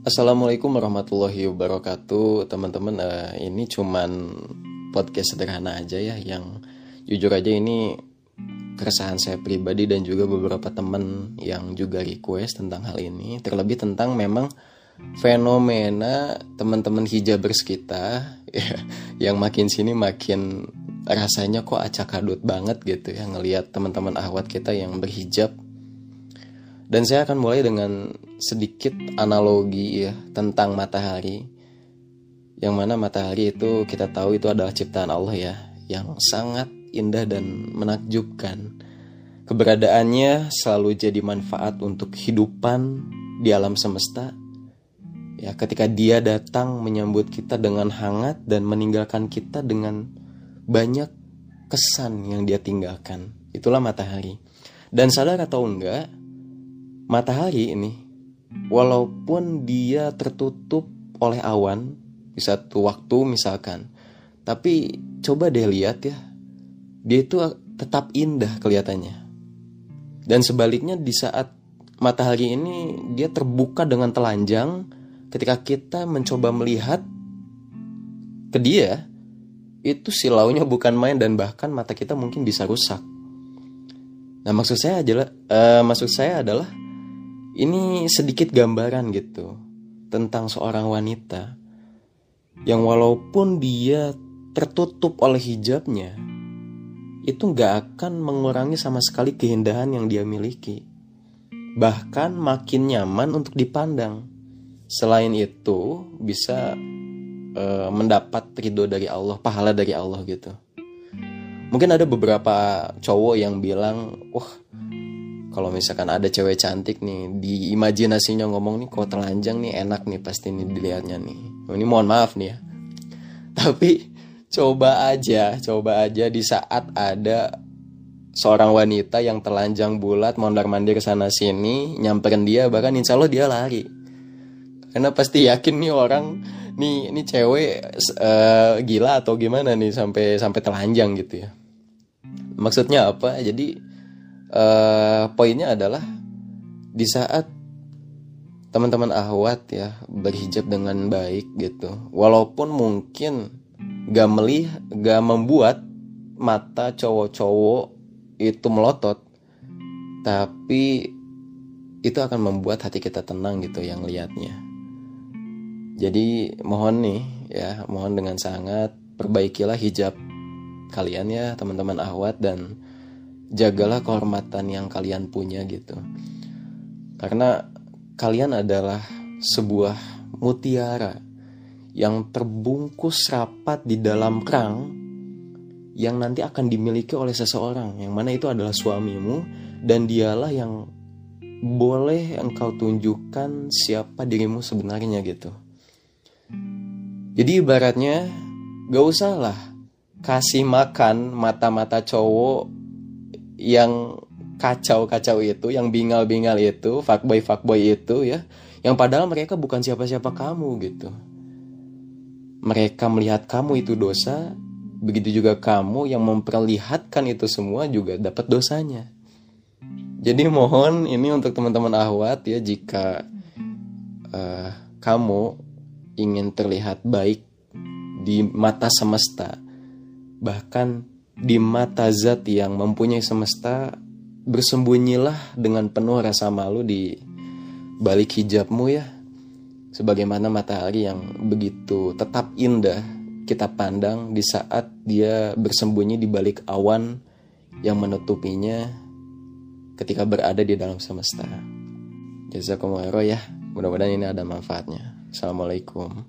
Assalamualaikum warahmatullahi wabarakatuh. Teman-teman uh, ini cuman podcast sederhana aja ya Yang jujur aja ini keresahan saya pribadi dan juga beberapa teman yang juga request tentang hal ini. Terlebih tentang memang fenomena teman-teman hijabers kita ya, Yang makin sini makin rasanya kok acak adut banget gitu ya Ngelihat teman-teman ahwat kita yang berhijab dan saya akan mulai dengan sedikit analogi ya tentang matahari. Yang mana matahari itu kita tahu itu adalah ciptaan Allah ya, yang sangat indah dan menakjubkan. Keberadaannya selalu jadi manfaat untuk kehidupan di alam semesta. Ya, ketika dia datang menyambut kita dengan hangat dan meninggalkan kita dengan banyak kesan yang dia tinggalkan. Itulah matahari. Dan sadar atau enggak, matahari ini walaupun dia tertutup oleh awan di satu waktu misalkan tapi coba deh lihat ya dia itu tetap indah kelihatannya dan sebaliknya di saat matahari ini dia terbuka dengan telanjang ketika kita mencoba melihat ke dia itu silaunya bukan main dan bahkan mata kita mungkin bisa rusak. Nah maksud saya adalah uh, maksud saya adalah ini sedikit gambaran gitu tentang seorang wanita yang walaupun dia tertutup oleh hijabnya itu nggak akan mengurangi sama sekali keindahan yang dia miliki. Bahkan makin nyaman untuk dipandang. Selain itu bisa e, mendapat ridho dari Allah pahala dari Allah gitu. Mungkin ada beberapa cowok yang bilang wah kalau misalkan ada cewek cantik nih di imajinasinya ngomong nih kok telanjang nih enak nih pasti nih dilihatnya nih. Ini mohon maaf nih ya. Tapi coba aja coba aja di saat ada seorang wanita yang telanjang bulat mondar mandir sana sini nyamperin dia bahkan insya Allah dia lari. Karena pasti yakin nih orang nih ini cewek uh, gila atau gimana nih sampai sampai telanjang gitu ya? Maksudnya apa? Jadi uh, poinnya adalah di saat teman-teman ahwat ya berhijab dengan baik gitu walaupun mungkin gak melihat gak membuat mata cowok-cowok itu melotot tapi itu akan membuat hati kita tenang gitu yang lihatnya jadi mohon nih ya mohon dengan sangat perbaikilah hijab kalian ya teman-teman ahwat dan jagalah kehormatan yang kalian punya gitu. Karena kalian adalah sebuah mutiara yang terbungkus rapat di dalam kerang yang nanti akan dimiliki oleh seseorang. Yang mana itu adalah suamimu dan dialah yang boleh engkau tunjukkan siapa dirimu sebenarnya gitu jadi ibaratnya gak usah lah kasih makan mata-mata cowok yang kacau-kacau itu, yang bingal-bingal itu, fuckboy-fuckboy itu ya, yang padahal mereka bukan siapa-siapa kamu gitu. Mereka melihat kamu itu dosa, begitu juga kamu yang memperlihatkan itu semua juga dapat dosanya. Jadi mohon ini untuk teman-teman ahwat ya jika uh, kamu ingin terlihat baik di mata semesta, bahkan di mata zat yang mempunyai semesta bersembunyilah dengan penuh rasa malu di balik hijabmu ya sebagaimana matahari yang begitu tetap indah kita pandang di saat dia bersembunyi di balik awan yang menutupinya ketika berada di dalam semesta. Jazakumullah ya. Mudah-mudahan ini ada manfaatnya. Assalamualaikum.